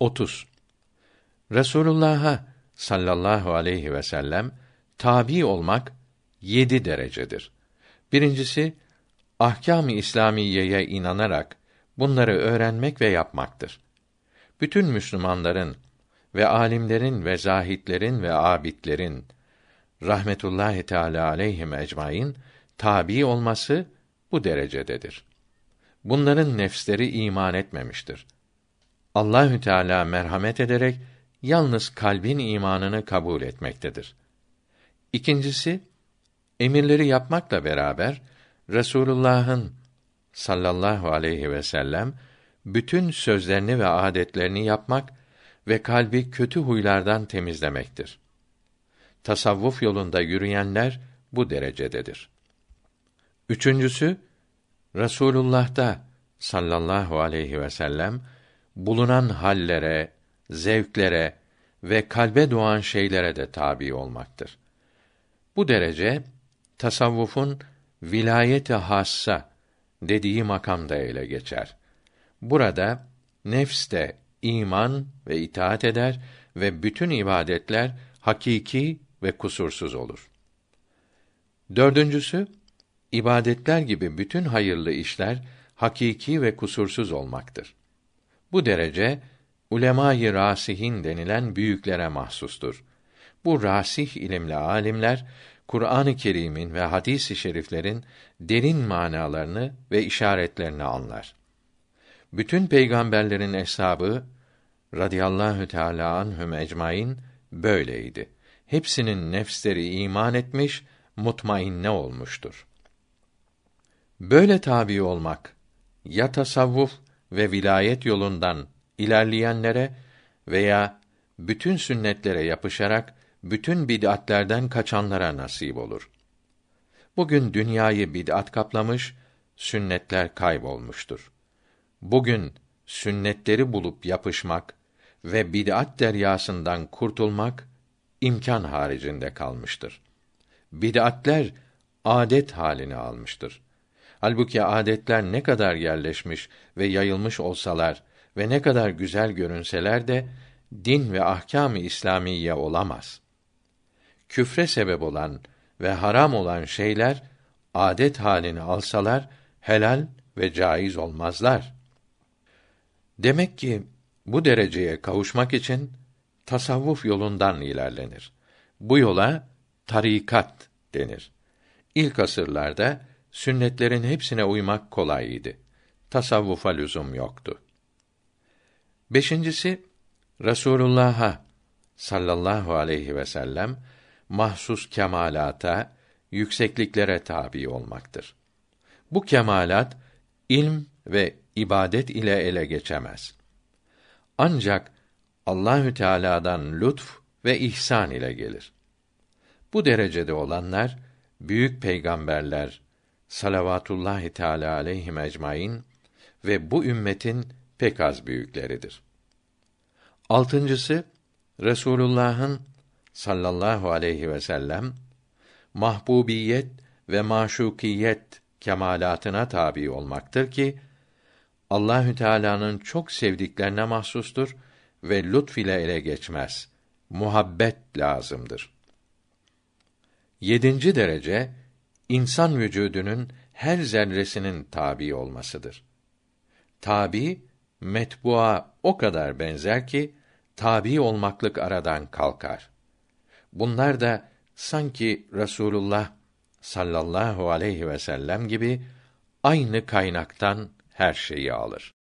30. Resulullah'a sallallahu aleyhi ve sellem tabi olmak yedi derecedir. Birincisi ahkâm-ı İslamiyeye inanarak bunları öğrenmek ve yapmaktır. Bütün Müslümanların ve alimlerin ve zahitlerin ve abidlerin rahmetullahi teala aleyhim ecmaîn tabi olması bu derecededir. Bunların nefsleri iman etmemiştir. Allahü Teala merhamet ederek yalnız kalbin imanını kabul etmektedir. İkincisi emirleri yapmakla beraber Resulullah'ın sallallahu aleyhi ve sellem bütün sözlerini ve adetlerini yapmak ve kalbi kötü huylardan temizlemektir. Tasavvuf yolunda yürüyenler bu derecededir. Üçüncüsü Resulullah'ta sallallahu aleyhi ve sellem bulunan hallere, zevklere ve kalbe doğan şeylere de tabi olmaktır. Bu derece tasavvufun vilayeti hassa dediği makamda ele geçer. Burada nefs de iman ve itaat eder ve bütün ibadetler hakiki ve kusursuz olur. Dördüncüsü, ibadetler gibi bütün hayırlı işler hakiki ve kusursuz olmaktır. Bu derece ulemâ-i rasihin denilen büyüklere mahsustur. Bu rasih ilimli alimler Kur'an-ı Kerim'in ve hadis-i şeriflerin derin manalarını ve işaretlerini anlar. Bütün peygamberlerin eshabı radıyallahu teala anhum ecmaîn böyleydi. Hepsinin nefsleri iman etmiş, mutmainne olmuştur. Böyle tabi olmak ya tasavvuf ve vilayet yolundan ilerleyenlere veya bütün sünnetlere yapışarak bütün bid'atlerden kaçanlara nasip olur. Bugün dünyayı bid'at kaplamış, sünnetler kaybolmuştur. Bugün sünnetleri bulup yapışmak ve bid'at deryasından kurtulmak imkan haricinde kalmıştır. Bid'atler adet halini almıştır. Halbuki adetler ne kadar yerleşmiş ve yayılmış olsalar ve ne kadar güzel görünseler de din ve ahkâm-ı İslamiye olamaz. Küfre sebep olan ve haram olan şeyler adet halini alsalar helal ve caiz olmazlar. Demek ki bu dereceye kavuşmak için tasavvuf yolundan ilerlenir. Bu yola tarikat denir. İlk asırlarda sünnetlerin hepsine uymak kolay idi. Tasavvufa lüzum yoktu. Beşincisi Resulullah'a sallallahu aleyhi ve sellem mahsus kemalata, yüksekliklere tabi olmaktır. Bu kemalat ilm ve ibadet ile ele geçemez. Ancak Allahü Teala'dan lütf ve ihsan ile gelir. Bu derecede olanlar büyük peygamberler salavatullahi teala aleyhi ecmaîn ve bu ümmetin pek az büyükleridir. Altıncısı Resulullah'ın sallallahu aleyhi ve sellem mahbubiyet ve maşukiyet kemalatına tabi olmaktır ki Allahü Teala'nın çok sevdiklerine mahsustur ve lütf ile ele geçmez. Muhabbet lazımdır. Yedinci derece insan vücudunun her zerresinin tabi olmasıdır. Tabi metbua o kadar benzer ki tabi olmaklık aradan kalkar. Bunlar da sanki Rasulullah sallallahu aleyhi ve sellem gibi aynı kaynaktan her şeyi alır.